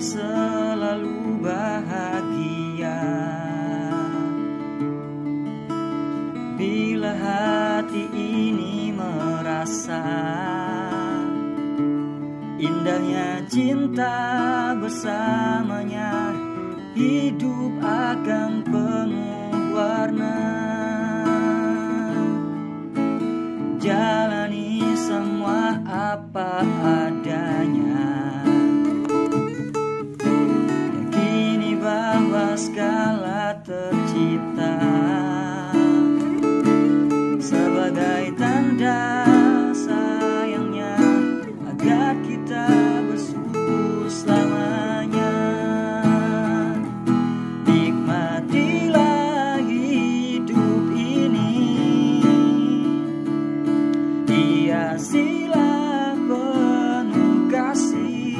Selalu bahagia. Bila hati ini merasa Indahnya cinta bersamanya Hidup akan Tanda sayangnya Agar kita bersyukur selamanya. Nikmatilah hidup ini. Hiasilah penuh kasih.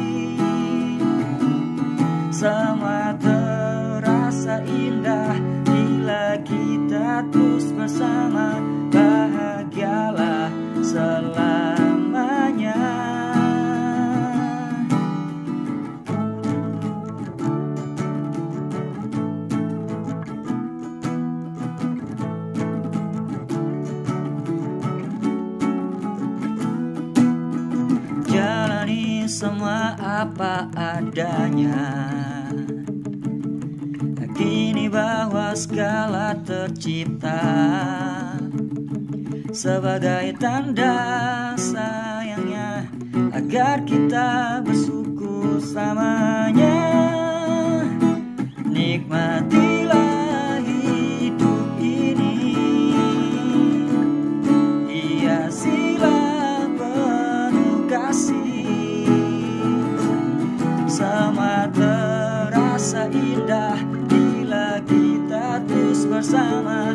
Semua terasa indah Bila kita terus bersama selamanya. Jalani semua apa adanya. Kini bahwa segala tercipta Sebagai tanda sayangnya Agar kita bersyukur selamanya Nikmatilah hidup ini. Hiasilah penuh kasih. Sama terasa indah Bila kita terus bersama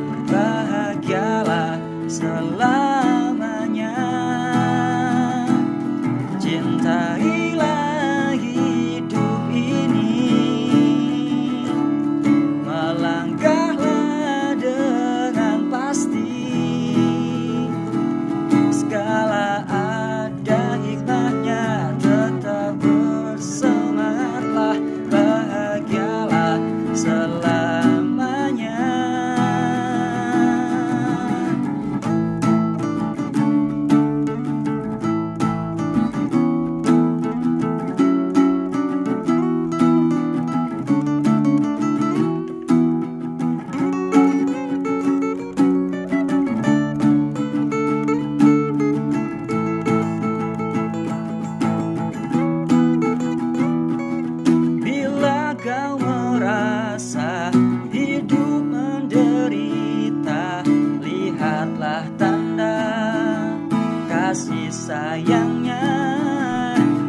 sayangnya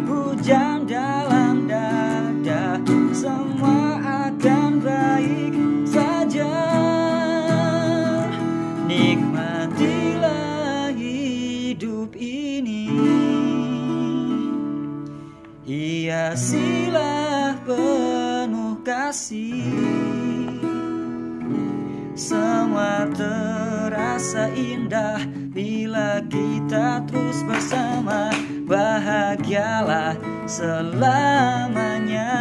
Hujan dalam dada Semua akan baik saja. Nikmatilah hidup ini. Hiasilah penuh kasih. Semua terasa indah bila kita terus bersama. Bahagialah selamanya.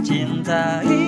Cintai